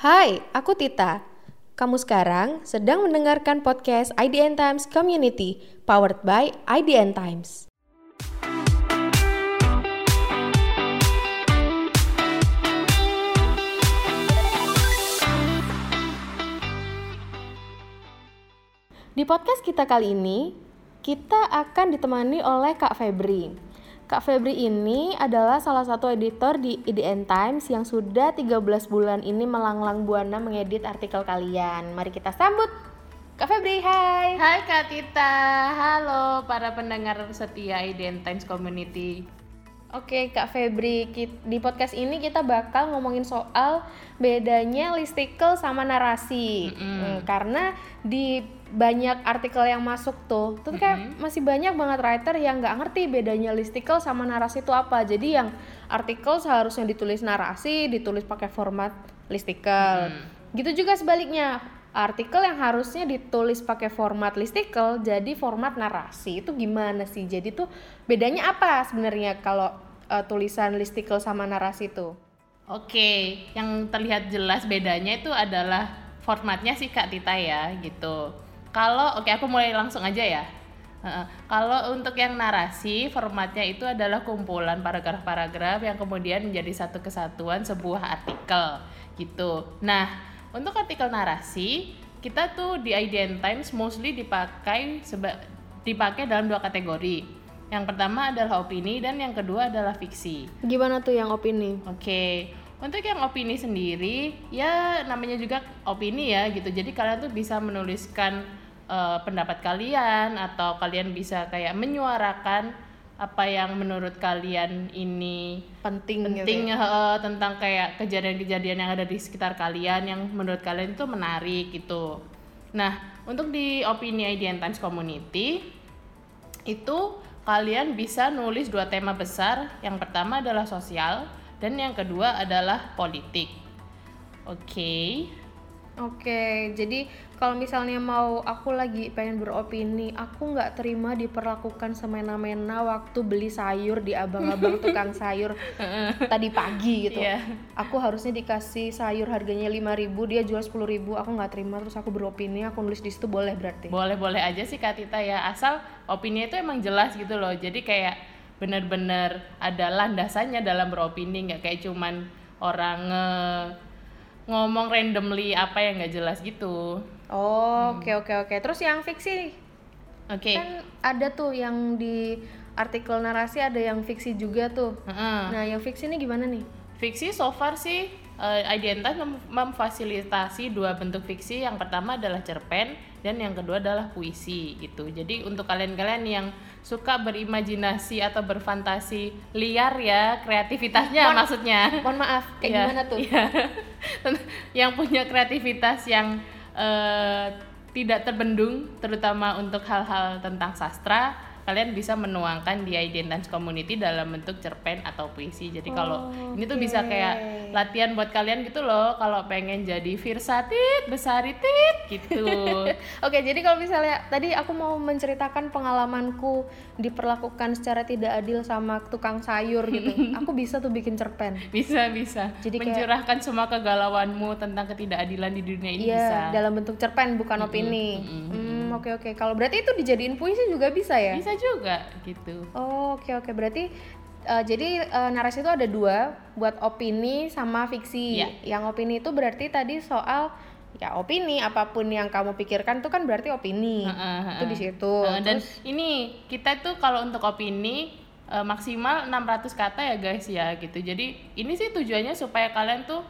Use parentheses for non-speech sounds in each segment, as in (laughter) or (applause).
Hai, aku Tita. Kamu sekarang sedang mendengarkan podcast IDN Times Community, powered by IDN Times. Di podcast kita kali ini, kita akan ditemani oleh Kak Febri. Kak Febri ini adalah salah satu editor di IDN Times yang sudah 13 bulan ini melanglang buana mengedit artikel kalian. Mari kita sambut Kak Febri, hai. Hai Kak Tita, halo para pendengar setia IDN Times Community. Oke Kak Febri, di podcast ini kita bakal ngomongin soal bedanya listicle sama narasi. Mm -hmm. Karena di banyak artikel yang masuk tuh tuh kayak mm -hmm. masih banyak banget writer yang nggak ngerti bedanya listicle sama narasi itu apa jadi yang artikel seharusnya ditulis narasi ditulis pakai format listicle mm -hmm. gitu juga sebaliknya artikel yang harusnya ditulis pakai format listicle jadi format narasi itu gimana sih jadi tuh bedanya apa sebenarnya kalau uh, tulisan listicle sama narasi itu oke yang terlihat jelas bedanya itu adalah formatnya sih Kak Tita ya gitu kalau oke aku mulai langsung aja ya. Kalau untuk yang narasi, formatnya itu adalah kumpulan paragraf-paragraf yang kemudian menjadi satu kesatuan sebuah artikel gitu. Nah, untuk artikel narasi, kita tuh di IDN Times mostly dipakai seba dipakai dalam dua kategori. Yang pertama adalah opini dan yang kedua adalah fiksi. Gimana tuh yang opini? Oke. Okay. Untuk yang opini sendiri, ya namanya juga opini ya gitu. Jadi kalian tuh bisa menuliskan uh, pendapat kalian atau kalian bisa kayak menyuarakan apa yang menurut kalian ini penting penting gitu ya? uh, tentang kayak kejadian-kejadian yang ada di sekitar kalian yang menurut kalian itu menarik gitu. Nah, untuk di opini IDN Times Community itu kalian bisa nulis dua tema besar. Yang pertama adalah sosial dan yang kedua adalah politik. Oke. Okay. Oke, jadi kalau misalnya mau aku lagi pengen beropini aku nggak terima diperlakukan semena-mena waktu beli sayur di abang-abang (laughs) tukang sayur tadi pagi gitu. Yeah. aku harusnya dikasih sayur harganya lima ribu dia jual sepuluh ribu aku nggak terima terus aku beropini aku nulis di situ boleh berarti? Boleh boleh aja sih kak Tita ya. Asal opini itu emang jelas gitu loh. Jadi kayak bener-bener ada landasannya dalam beropini nggak kayak cuman orang nge ngomong randomly apa yang nggak jelas gitu. Oh, oke hmm. oke oke. Terus yang fiksi? Oke. Okay. Kan ada tuh yang di artikel narasi ada yang fiksi juga tuh. Uh -uh. Nah, yang fiksi ini gimana nih? Fiksi so far sih uh, Identitas mem memfasilitasi dua bentuk fiksi. Yang pertama adalah cerpen dan yang kedua adalah puisi gitu. Jadi untuk kalian-kalian yang suka berimajinasi atau berfantasi liar ya kreativitasnya mohon, maksudnya mohon maaf kayak ya, gimana tuh ya. (laughs) yang punya kreativitas yang uh, tidak terbendung terutama untuk hal-hal tentang sastra kalian bisa menuangkan di Identitas Community dalam bentuk cerpen atau puisi. Jadi kalau oh, ini tuh bisa kayak latihan buat kalian gitu loh kalau pengen jadi Virsatit, besaritit gitu. (laughs) Oke, okay, jadi kalau misalnya tadi aku mau menceritakan pengalamanku diperlakukan secara tidak adil sama tukang sayur gitu. (laughs) aku bisa tuh bikin cerpen. Bisa, bisa. Jadi mencurahkan kayak, semua kegalauanmu tentang ketidakadilan di dunia ini iya, bisa. dalam bentuk cerpen bukan opini. Mm -hmm. hmm, oke oke. Kalau berarti itu dijadiin puisi juga bisa ya? Bisa juga gitu. Oh, oke okay, oke. Okay. Berarti uh, jadi uh, narasi itu ada dua buat opini sama fiksi. Yeah. Yang opini itu berarti tadi soal ya opini apa pun yang kamu pikirkan itu kan berarti opini. Uh, uh, uh, itu di situ. Uh, dan ini kita tuh kalau untuk opini uh, maksimal 600 kata ya guys ya gitu. Jadi ini sih tujuannya supaya kalian tuh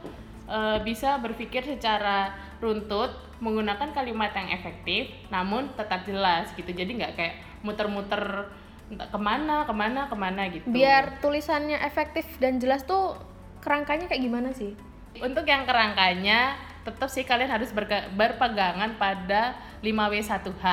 uh, bisa berpikir secara runtut menggunakan kalimat yang efektif namun tetap jelas gitu. Jadi nggak kayak muter-muter ke mana ke mana ke mana gitu. Biar tulisannya efektif dan jelas tuh kerangkanya kayak gimana sih? Untuk yang kerangkanya tetap sih kalian harus berpegangan pada 5W1H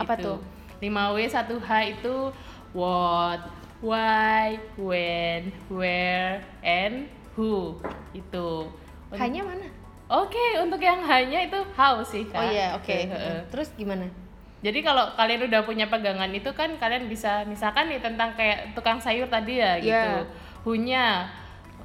apa gitu. tuh? 5W1H itu what why when where and who itu hanya mana Oke, okay, untuk yang hanya itu how sih kak. Oh iya, oke. Okay. Terus gimana? Jadi kalau kalian udah punya pegangan itu kan kalian bisa misalkan nih tentang kayak tukang sayur tadi ya yeah. gitu. Hunya,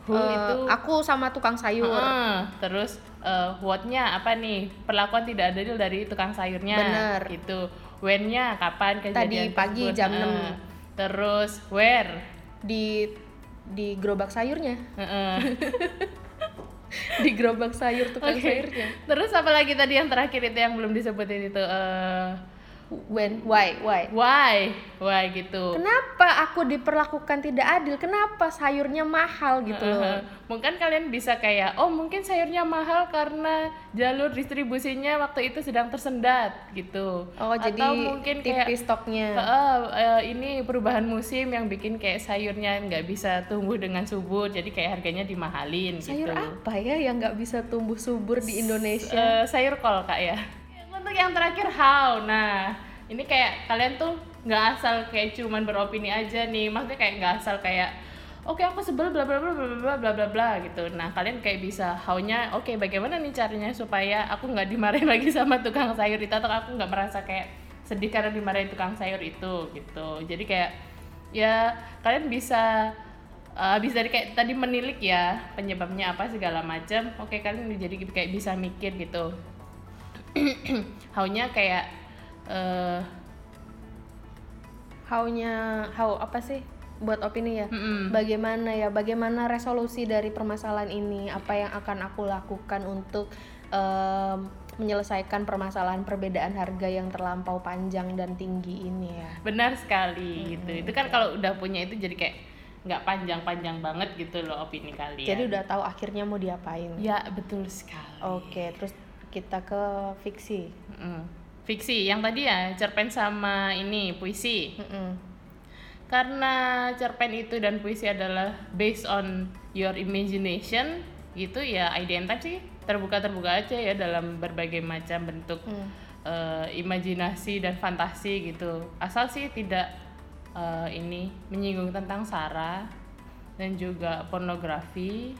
hu uh, itu. Aku sama tukang sayur. Uh, terus uh, what-nya apa nih perlakuan tidak adil dari tukang sayurnya Bener. gitu when-nya kapan kejadian Tadi pagi tersebut. jam Heeh. 6. terus where di di gerobak sayurnya Heeh. (laughs) (laughs) di gerobak sayur tukang Oke. sayurnya terus apa lagi tadi yang terakhir itu yang belum disebutin itu eh, when? Why? Why? Why? Why gitu? Kenapa aku diperlakukan tidak adil? Kenapa sayurnya mahal gitu loh? Heeh. mungkin kalian bisa kayak oh mungkin sayurnya mahal karena jalur distribusinya waktu itu sedang tersendat gitu. Oh jadi atau mungkin kayak tipis stoknya. Heeh, eh, ini perubahan musim yang bikin kayak sayurnya nggak bisa tumbuh dengan subur jadi kayak harganya dimahalin sayur gitu. apa ya yang nggak bisa tumbuh subur di Indonesia? Eh, sayur kol kak ya untuk yang terakhir how? Nah ini kayak kalian tuh nggak asal kayak cuman beropini aja nih. Maksudnya kayak nggak asal kayak oke aku sebel bla bla bla bla bla bla bla bla gitu. Nah kalian kayak bisa how-nya oke bagaimana nih caranya supaya aku nggak dimarahin (laughs) lagi sama tukang sayur itu? Atau aku nggak merasa kayak sedih karena dimarahin tukang sayur itu? Gitu. Jadi kayak ya kalian bisa uh, bisa dari kayak tadi menilik ya penyebabnya apa segala macam oke kalian jadi kayak bisa mikir gitu (clears throat) haunya kayak eh how-nya how apa sih buat opini ya? Mm-mm. bagaimana ya bagaimana resolusi dari permasalahan ini? Apa yang akan aku lakukan untuk em, menyelesaikan permasalahan perbedaan harga yang terlampau panjang dan tinggi ini ya? Benar sekali gitu. Itu kan kalau udah punya itu jadi kayak nggak panjang-panjang banget gitu loh opini kalian. Jadi udah tahu akhirnya mau diapain. Ya betul sekali. Oke terus kita ke fiksi Mm-mm. fiksi yang tadi ya cerpen sama ini puisi Mm-mm. karena cerpen itu dan puisi adalah based on your imagination gitu ya IDN Time sih terbuka terbuka aja ya dalam berbagai macam bentuk Hmm. eh, imajinasi dan fantasi gitu asal sih tidak eh, ini menyinggung tentang sara dan juga pornografi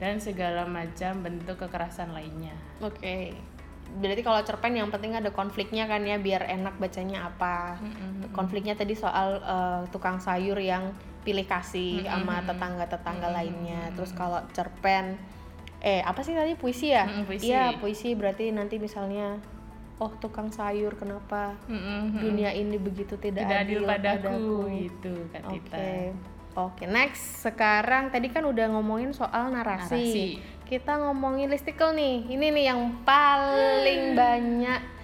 dan segala macam bentuk kekerasan lainnya Oke. Berarti kalau cerpen yang penting ada konfliknya kan ya biar enak bacanya apa. Konfliknya tadi soal eh, tukang sayur yang pilih kasih sama tetangga-tetangga lainnya. Terus kalau cerpen eh apa sih tadi puisi ya? Mm-mm, puisi. Iya, puisi berarti nanti misalnya oh tukang sayur kenapa Mm-mm. dunia ini begitu tidak, tidak adil adil padaku gitu Kak Oke. Tita Oke, next. Sekarang tadi kan udah ngomongin soal narasi. Narasi. Kita ngomongin listicle nih. Ini nih yang paling banyak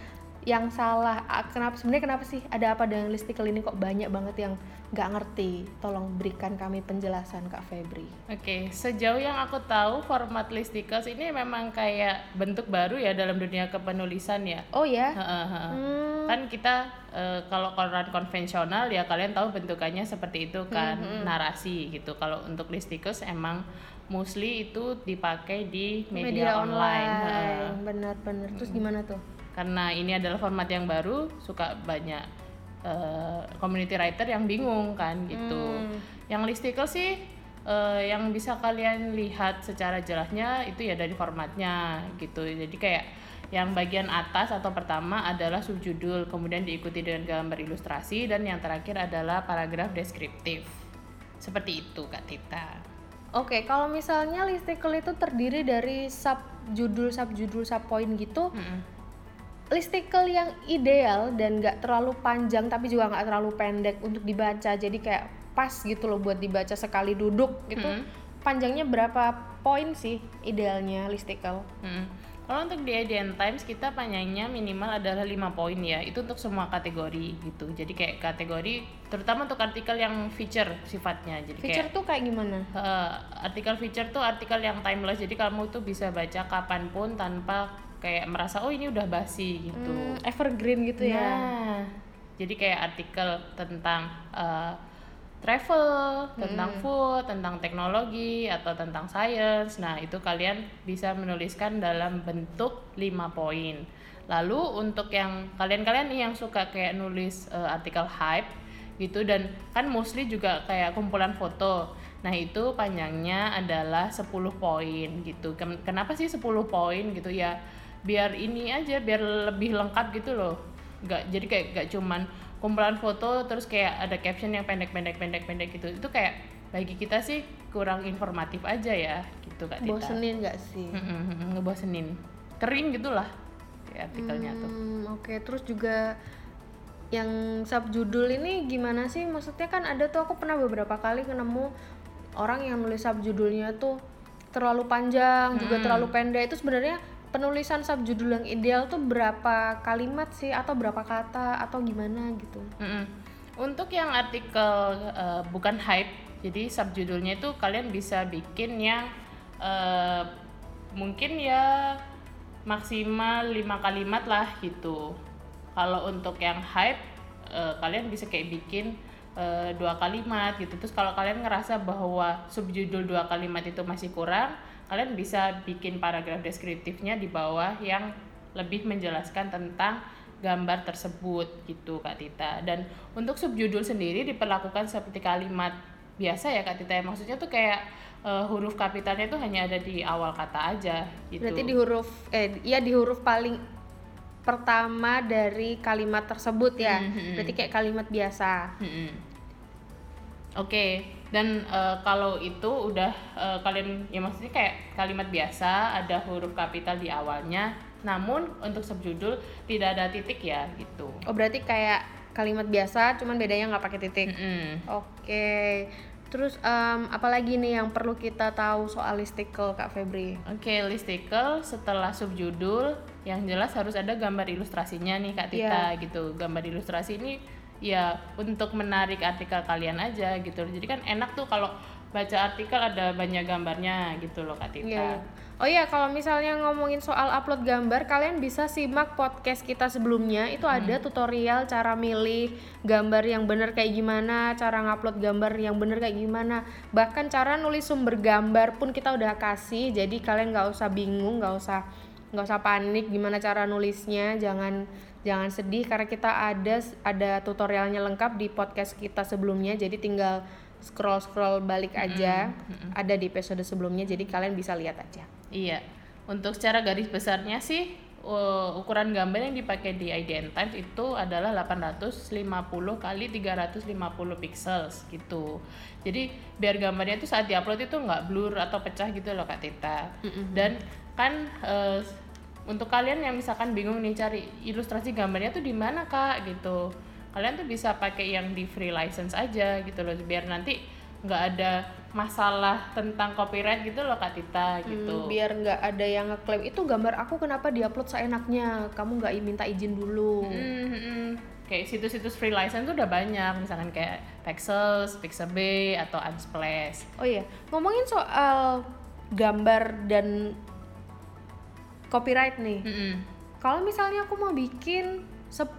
yang salah. Ah, Kenapa sebenarnya kenapa sih ada apa dengan listicle ini kok banyak banget yang nggak ngerti? Tolong berikan kami penjelasan Kak Febri. Oke, sejauh yang aku tahu format listicles ini memang kayak bentuk baru ya dalam dunia kepenulisan ya. Oh ya? Heeh, heeh. Hmm, Kan kita eh, kalau koran konvensional ya kalian tahu bentukannya seperti itu kan narasi gitu. Kalau untuk listicles emang mostly itu dipakai di media, online. heeh. Benar-benar. Terus gimana tuh? Karena ini adalah format yang baru, suka banyak eh, community writer yang bingung kan gitu. Hmm. Yang listicle sih eh, yang bisa kalian lihat secara jelasnya itu ya dari formatnya gitu. Jadi kayak yang bagian atas atau pertama adalah subjudul, kemudian diikuti dengan gambar ilustrasi dan yang terakhir adalah paragraf deskriptif. Seperti itu Kak Tita. Oke, kalau misalnya listicle itu terdiri dari sub judul sub judul sub poin gitu, Mm-mm. listicle yang ideal dan nggak terlalu panjang tapi juga nggak terlalu pendek untuk dibaca jadi kayak pas gitu loh buat dibaca sekali duduk gitu Hmm. Panjangnya berapa poin sih idealnya listicle Mm. Kalau untuk di Times kita panjangnya minimal adalah 5 poin ya. Itu untuk semua kategori gitu. Jadi kayak kategori terutama untuk artikel yang feature sifatnya. Jadi feature tuh kayak gimana kayak eh, artikel feature tuh artikel yang timeless. Jadi kamu tuh bisa baca kapan pun tanpa kayak merasa oh ini udah basi gitu. Hmm, evergreen gitu ya Nah, jadi kayak artikel tentang eh, travel, tentang food, tentang teknologi atau tentang science. Nah, itu kalian bisa menuliskan dalam bentuk 5 poin. Lalu untuk yang kalian-kalian yang suka kayak nulis eh, artikel hype gitu dan kan mostly juga kayak kumpulan foto. Nah, itu panjangnya adalah 10 poin gitu. Ken- Kenapa sih 10 poin gitu ya? Biar ini aja biar lebih lengkap gitu loh. Nggak jadi kayak gak cuman kumpulan foto terus kayak ada caption yang pendek pendek pendek pendek gitu. Itu kayak bagi kita sih kurang informatif aja ya gitu kak Tita bosenin nggak sih Mm-mm, ngebosenin kering gitulah ya artikelnya tuh Hmm, Oke, terus juga yang subjudul ini gimana sih? Maksudnya kan ada tuh aku pernah beberapa kali ketemu orang yang nulis subjudulnya tuh terlalu panjang, juga terlalu pendek. Itu sebenarnya penulisan subjudul yang ideal tuh berapa kalimat sih atau berapa kata atau gimana gitu? Mm-mm. Untuk yang artikel eh, bukan hype, jadi subjudulnya itu kalian bisa bikin yang eh, mungkin ya maksimal lima kalimat lah gitu. Kalau untuk yang hype, eh, kalian bisa kayak bikin eh, dua kalimat gitu. Terus kalau kalian ngerasa bahwa subjudul dua kalimat itu masih kurang, kalian bisa bikin paragraf deskriptifnya di bawah yang lebih menjelaskan tentang gambar tersebut gitu Kak Tita. Dan untuk subjudul sendiri diperlakukan seperti kalimat biasa ya Kak Tita. Maksudnya tuh kayak eh, huruf kapitalnya tuh hanya ada di awal kata aja gitu. Berarti di huruf eh ya di huruf paling pertama dari kalimat tersebut ya. Mhm. Berarti kayak kalimat biasa. Mm-mm. Oke, dan eh, kalau itu udah eh, kalian ya maksudnya kayak kalimat biasa ada huruf kapital di awalnya, namun untuk subjudul tidak ada titik ya gitu. Oh, berarti kayak kalimat biasa cuman bedanya nggak pakai titik. Mm-mm. Oke. Terus em, apalagi nih yang perlu kita tahu soal listicle Kak Febri? Oke, listicle setelah subjudul yang jelas harus ada gambar ilustrasinya nih Kak Tita gitu. Gambar ilustrasi ini ya untuk menarik artikel kalian aja gitu. Jadi kan enak tuh kalau baca artikel ada banyak gambarnya gitu loh Kak Tita. Iya. Oh iya, kalau misalnya ngomongin soal upload gambar, kalian bisa simak podcast kita sebelumnya. Itu ada tutorial cara milih gambar yang bener kayak gimana, cara ngupload gambar yang bener kayak gimana. Bahkan cara nulis sumber gambar pun kita udah kasih. Jadi kalian nggak usah bingung, nggak usah nggak usah panik gimana cara nulisnya. Jangan jangan sedih karena kita ada ada tutorialnya lengkap di podcast kita sebelumnya. Jadi tinggal scroll scroll balik aja. Ada di episode sebelumnya. Jadi kalian bisa lihat aja. Iya. Untuk secara garis besarnya sih uh, ukuran gambar yang dipakai di IDN Times itu adalah 850 kali 350 pixels gitu. Jadi biar gambarnya itu saat diupload itu nggak blur atau pecah gitu loh Kak Tita. Dan kan uh, untuk kalian yang misalkan bingung nih cari ilustrasi gambarnya tuh di mana Kak gitu. Kalian tuh bisa pakai yang di free license aja gitu loh biar nanti nggak ada masalah tentang copyright gitu loh Kak Tita gitu. Hmm, biar nggak ada yang ngeklaim itu gambar aku kenapa diupload seenaknya kamu nggak minta izin dulu Hmm, hmm, hmm. Kayak situs-situs free license tuh udah banyak, misalkan kayak Pexels, Pixabay atau Unsplash. oh iya ngomongin soal gambar dan copyright nih Mm-mm. kalau misalnya aku mau bikin 10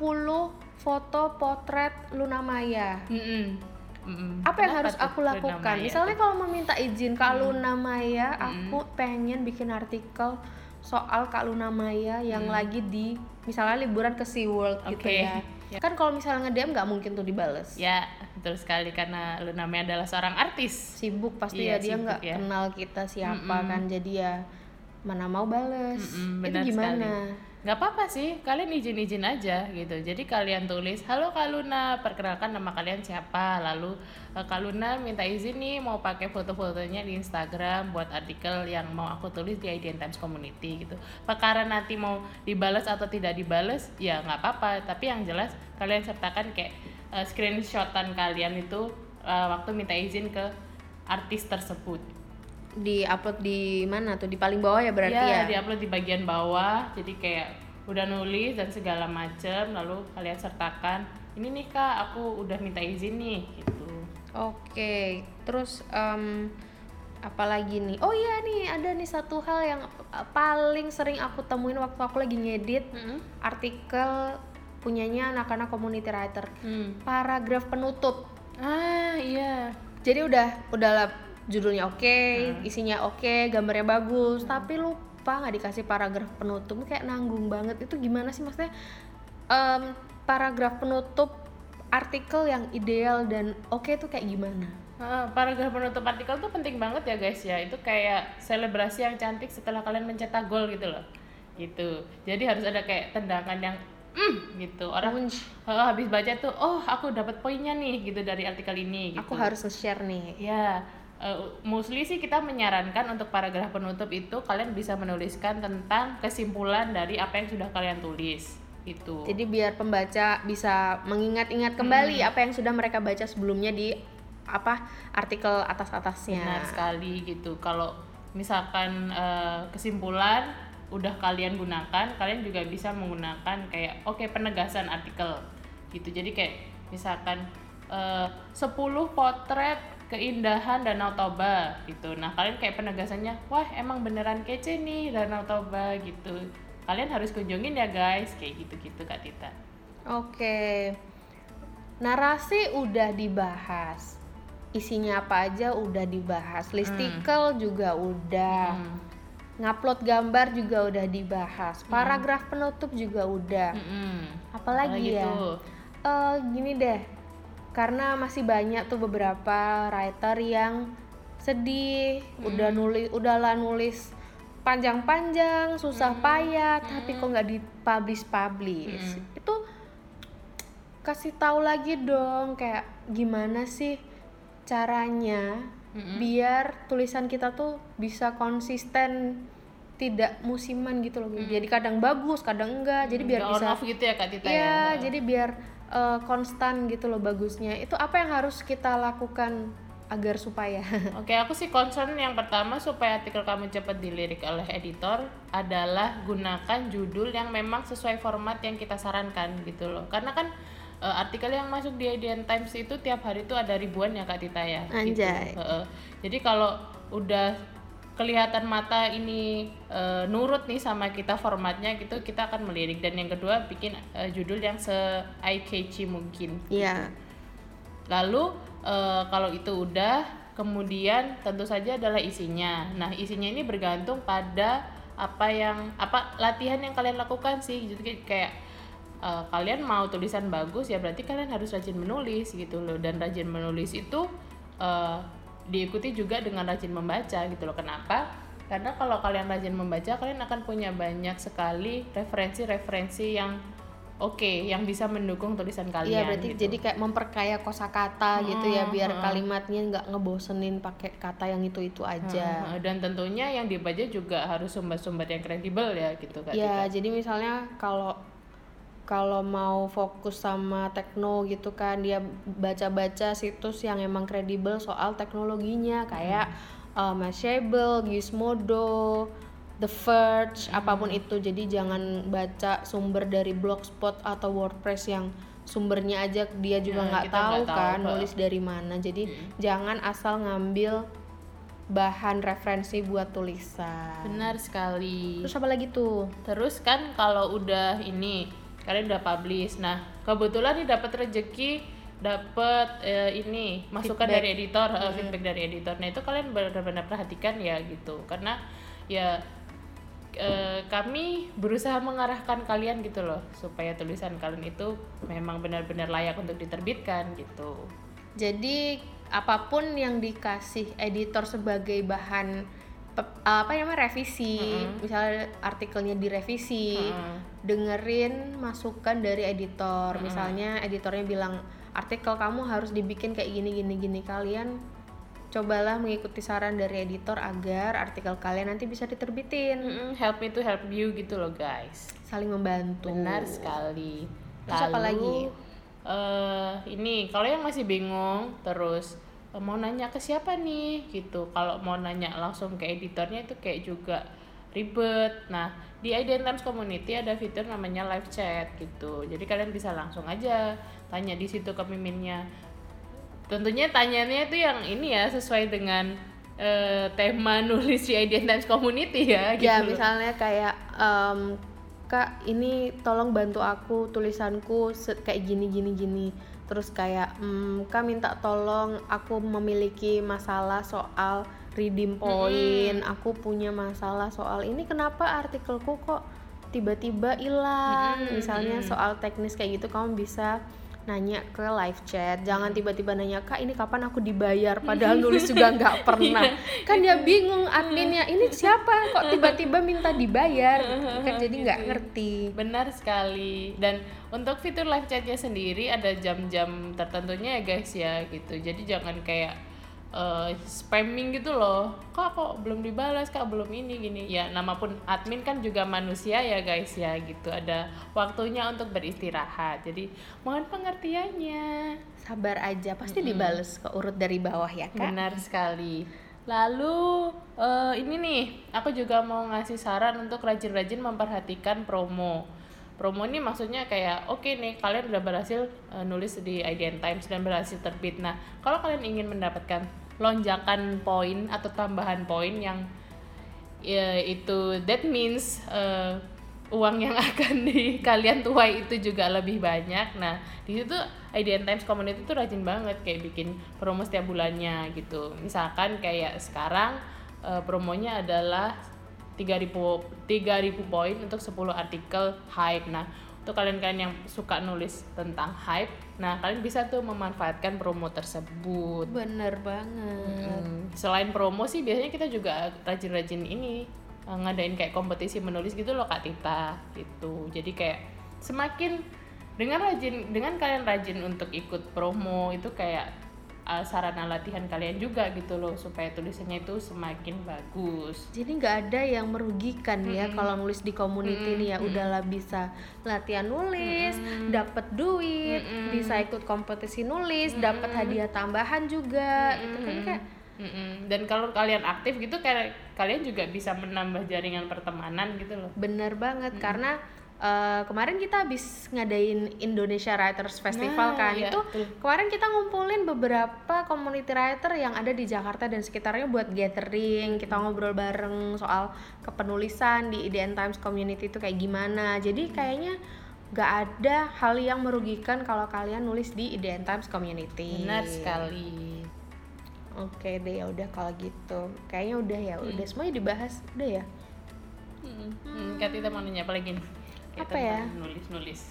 foto potret Luna Maya Mm-mm. Mm-mm. apa yang Kenapa harus aku lakukan Maya misalnya kalau meminta izin Kak Luna Maya aku pengen bikin artikel soal Kak Luna Maya yang lagi di misalnya liburan ke SeaWorld gitu Oke. ya kan kalau misalnya nge-DM nggak mungkin tuh dibales Ya, betul sekali karena Luna Maya adalah seorang artis. sibuk pasti Iya, ya dia nggak ya. kenal kita siapa kan jadi ya mana mau bales Mm-mm, itu benar gimana Gak apa-apa sih, kalian izin-izin aja gitu. Jadi kalian tulis, halo Kak Luna, perkenalkan nama kalian siapa. Lalu eh, Kak Luna minta izin nih mau pakai foto-fotonya di Instagram buat artikel yang mau aku tulis di IDN Times Community gitu. Perkara nanti mau dibales atau tidak dibales, ya nggak apa-apa. Tapi yang jelas kalian sertakan kayak eh, screenshotan kalian itu eh, waktu minta izin ke artis tersebut. Di upload di mana tuh di paling bawah ya berarti ya, ya, diupload di bagian bawah jadi kayak udah nulis dan segala macem lalu kalian sertakan ini nih kak aku udah minta izin nih gitu Oke, terus em, apalagi nih? Oh iya nih, ada nih satu hal yang eh, paling sering aku temuin waktu aku lagi ngedit artikel punyanya anak-anak community writer. Hmm. Paragraf penutup. ah iya Jadi udah udah judulnya oke, isinya oke, gambarnya bagus, tapi lupa nggak dikasih paragraf penutup kayak nanggung banget. Itu gimana sih maksudnya? em, paragraf penutup artikel yang ideal dan oke itu kayak gimana? Ah, paragraf penutup artikel tuh penting banget ya guys ya itu kayak selebrasi yang cantik setelah kalian mencetak gol gitu loh gitu jadi harus ada kayak tendangan yang mm, gitu orang uh, habis baca tuh oh aku dapat poinnya nih gitu dari artikel ini gitu. aku harus nge-share nih ya uh, mostly sih kita menyarankan untuk paragraf penutup itu kalian bisa menuliskan tentang kesimpulan dari apa yang sudah kalian tulis itu jadi biar pembaca bisa mengingat-ingat kembali hmm. apa yang sudah mereka baca sebelumnya di apa artikel atas atasnya benar sekali gitu. Kalau misalkan uh, kesimpulan udah kalian gunakan kalian juga bisa menggunakan kayak oke okay, penegasan artikel gitu. Jadi kayak misalkan uh, 10 potret keindahan Danau Toba gitu. Nah kalian kayak penegasannya wah emang beneran kece nih Danau Toba gitu. Kalian harus kunjungin ya guys. Kayak gitu-gitu Kak Tita. Oke. Narasi udah dibahas. Isinya apa aja udah dibahas. Listicle hmm. juga udah. Hmm. ngupload gambar juga udah dibahas. Hmm. paragraf penutup juga udah. Hmm. apalagi, ya? uh, gini deh karena masih banyak tuh beberapa writer yang sedih hmm. udah nulis udahlah nulis panjang-panjang susah hmm. payah hmm. tapi kok nggak dipublish publish hmm. itu kasih tahu lagi dong kayak gimana sih caranya mm-hmm. biar tulisan kita tuh bisa konsisten tidak musiman gitu loh. Mm. Jadi kadang bagus, kadang enggak. Jadi biar bisa off gitu ya Kak Tita iya, ya. jadi biar uh, konstan gitu loh bagusnya. Itu apa yang harus kita lakukan agar supaya (laughs) Oke, aku sih concern yang pertama supaya artikel kamu cepat dilirik oleh editor adalah gunakan judul yang memang sesuai format yang kita sarankan gitu loh. Karena kan uh, artikel yang masuk di IDN Times itu tiap hari itu ada ribuan ya Kak Tita ya. Gitu. Anjay. Gitu. Uh, uh. Jadi kalau udah kelihatan mata ini uh, nurut nih sama kita formatnya gitu kita akan melirik dan yang kedua bikin uh, judul yang se eye catchy mungkin. Iya. Yeah. Lalu uh, kalau itu udah kemudian tentu saja adalah isinya. Nah, isinya ini bergantung pada apa yang apa latihan yang kalian lakukan sih. Jadi kayak uh, kalian mau tulisan bagus ya berarti kalian harus rajin menulis gitu loh dan rajin menulis itu uh, diikuti juga dengan rajin membaca gitu loh kenapa karena kalau kalian rajin membaca kalian akan punya banyak sekali referensi-referensi yang oke okay, yang bisa mendukung tulisan kalian. Iya berarti gitu. jadi kayak memperkaya kosakata hmm, gitu ya biar hmm. kalimatnya nggak ngebosenin pakai kata yang itu itu aja. Hmm, dan tentunya yang dibaca juga harus sumber-sumber yang kredibel ya gitu kan. Iya jadi misalnya kalau kalau mau fokus sama tekno gitu kan dia baca-baca situs yang emang kredibel soal teknologinya kayak hmm. uh, Mashable, Gizmodo, The Verge, hmm. apa pun itu. Jadi jangan baca sumber dari blogspot atau WordPress yang sumbernya aja dia juga ya, nggak ya, tahu kan tahu, nulis dari mana. Jadi hmm. jangan asal ngambil bahan referensi buat tulisan. Benar sekali. Terus apa lagi tuh? Terus kan kalau udah ini kalian udah publish. Nah kebetulan nih dapat rezeki dapat uh, ini masukan feedback. dari editor uh, feedback dari editor. Nah itu kalian benar-benar perhatikan ya gitu. Karena ya uh, kami berusaha mengarahkan kalian gitu loh supaya tulisan kalian itu memang benar-benar layak untuk diterbitkan gitu. Jadi apa pun yang dikasih editor sebagai bahan apa namanya revisi mm-hmm. misalnya artikelnya direvisi mm-hmm. dengerin masukan dari editor mm-hmm. misalnya editornya bilang artikel kamu harus dibikin kayak gini gini gini kalian cobalah mengikuti saran dari editor agar artikel kalian nanti bisa diterbitin mm-hmm. help me to help you gitu loh guys saling membantu benar sekali terus Lalu, apa lagi uh, ini kalau yang masih bingung terus mau nanya ke siapa nih? Gitu. Kalau mau nanya langsung ke editornya itu kayak juga ribet. Nah di Ident Times Community ada fitur namanya live chat gitu. Jadi kalian bisa langsung aja tanya di situ ke miminnya. Tentunya tanyanya itu yang ini ya sesuai dengan uh, tema (laughs) nulis di Ident Times Community ya gitu ya misalnya kayak um, kak ini tolong bantu aku tulisanku kayak gini gini gini terus kayak hmm, kak minta tolong aku memiliki masalah soal redeem point mm -hmm. aku punya masalah soal ini kenapa artikelku kok tiba-tiba hilang mm -hmm. misalnya soal teknis kayak gitu kamu bisa nanya ke live chat jangan tiba-tiba nanya kak ini kapan aku dibayar? Padahal (laughs) nulis juga nggak pernah. Kan dia bingung adminnya ini siapa? Kok tiba-tiba minta dibayar? Kan jadi nggak ngerti. Benar sekali. Dan untuk fitur live chatnya sendiri ada jam-jam tertentunya ya guys ya gitu. Jadi jangan kayak uh, spamming gitu loh. Kak kok belum dibalas? Kak belum ini gini. Ya nama pun admin kan juga manusia ya guys ya gitu. Ada waktunya untuk beristirahat. Jadi mohon pengertiannya. Sabar aja pasti mm -hmm. dibales ke urut dari bawah ya kak. Benar sekali. Lalu uh, ini nih aku juga mau ngasih saran untuk rajin-rajin memperhatikan promo promo ini maksudnya kayak oke okay nih kalian udah berhasil uh, nulis di IDN Times dan berhasil terbit. Nah, kalau kalian ingin mendapatkan lonjakan poin atau tambahan poin yang ya, itu that means uh, uang yang (laughs) akan di kalian tuai itu juga lebih banyak. Nah, di situ IDN Times Community itu rajin banget kayak bikin promo setiap bulannya gitu. Misalkan kayak sekarang uh, promonya adalah 3000 3000 poin untuk 10 artikel hype. Nah, untuk kalian-kalian yang suka nulis tentang hype, nah kalian bisa tuh memanfaatkan promo tersebut. Bener banget. Hmm. Selain promo sih biasanya kita juga rajin-rajin ini eh, ngadain kayak kompetisi menulis gitu loh Kak Tita gitu. Jadi kayak semakin dengan rajin dengan kalian rajin untuk ikut promo itu kayak uh, sarana latihan kalian juga gitu loh supaya tulisannya itu semakin bagus. Jadi nggak ada yang merugikan mm -hmm. ya kalau nulis di community mm -hmm. nih ya udahlah bisa latihan nulis, mm -hmm. dapat duit, mm -hmm. bisa ikut kompetisi nulis, mm -hmm. dapat hadiah tambahan juga. Mm -hmm. Itu kan kayak Mm -mm. Dan kalau kalian aktif gitu kayak kalian juga bisa menambah jaringan pertemanan gitu loh. Bener banget mm -hmm. karena Uh, kemarin kita habis ngadain Indonesia Writers Festival nah, kan iya, itu betul. kemarin kita ngumpulin beberapa community writer yang ada di Jakarta dan sekitarnya buat gathering kita ngobrol bareng soal kepenulisan di IDN Times Community itu kayak gimana jadi kayaknya gak ada hal yang merugikan kalau kalian nulis di IDN Times Community benar sekali oke deh ya udah kalau gitu kayaknya udah ya udah hmm. semuanya dibahas udah ya hmm. hmm. Kak Tita mau nanya apa lagi nih apa ya? nulis nulis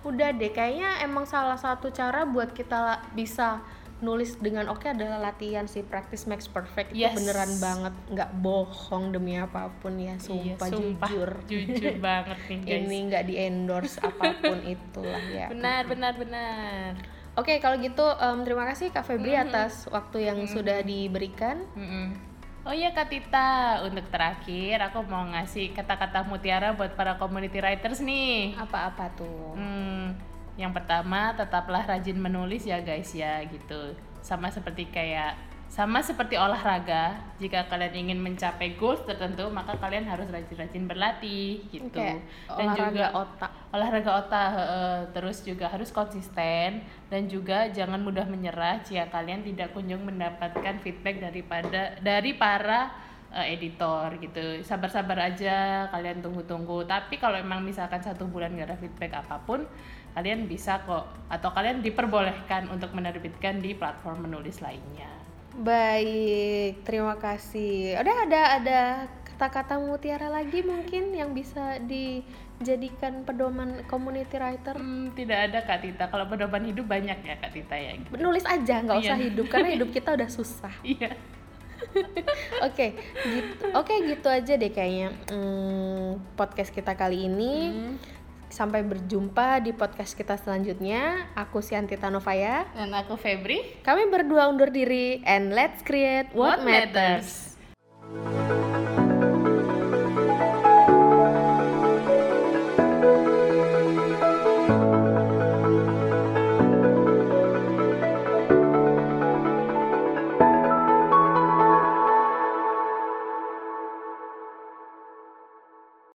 udah deh kayaknya emang salah satu cara buat kita bisa nulis dengan oke okay adalah latihan sih practice makes perfect. Yes. itu beneran banget. Nggak bohong demi apa pun ya sumpah, iya, sumpah jujur. (laughs) Jujur banget nih (laughs) guys. Ini nggak di endorse apa pun (laughs) itulah ya. Benar benar benar. Oke okay, kalau gitu um, terima kasih kak Febri mm -hmm. atas waktu yang mm -hmm. sudah diberikan. Mm -hmm Oh iya Kak Tita, untuk terakhir aku mau ngasih kata-kata mutiara buat para community writers nih. Apa-apa tuh? Hmm, yang pertama tetaplah rajin menulis ya guys ya gitu. Sama seperti kayak sama seperti olahraga, jika kalian ingin mencapai goals tertentu, maka kalian harus rajin-rajin berlatih gitu. Okay. Dan olahraga juga otak. Olahraga otak, uh, terus juga harus konsisten dan juga jangan mudah menyerah jika kalian tidak kunjung mendapatkan feedback daripada dari para uh, editor gitu. Sabar-sabar aja, kalian tunggu-tunggu. Tapi kalau emang misalkan satu bulan gak ada feedback apa pun, kalian bisa kok atau kalian diperbolehkan untuk menerbitkan di platform menulis lainnya. Baik, terima kasih. Udah ada ada kata-kata mutiara lagi mungkin yang bisa dijadikan pedoman community writer? Hmm, tidak ada Kak Tita. Kalau pedoman hidup banyak ya Kak Tita ya. Gitu. Nulis aja, nggak usah iya. hidup karena (laughs) hidup kita udah susah. Iya. (laughs) Oke, gitu. Oke, gitu aja deh kayaknya hmm, podcast kita kali ini. Hmm Sampai berjumpa di podcast kita selanjutnya. Aku Sianti Tanovaya dan aku Febri. Kami berdua undur diri and let's create what, what matters. matters.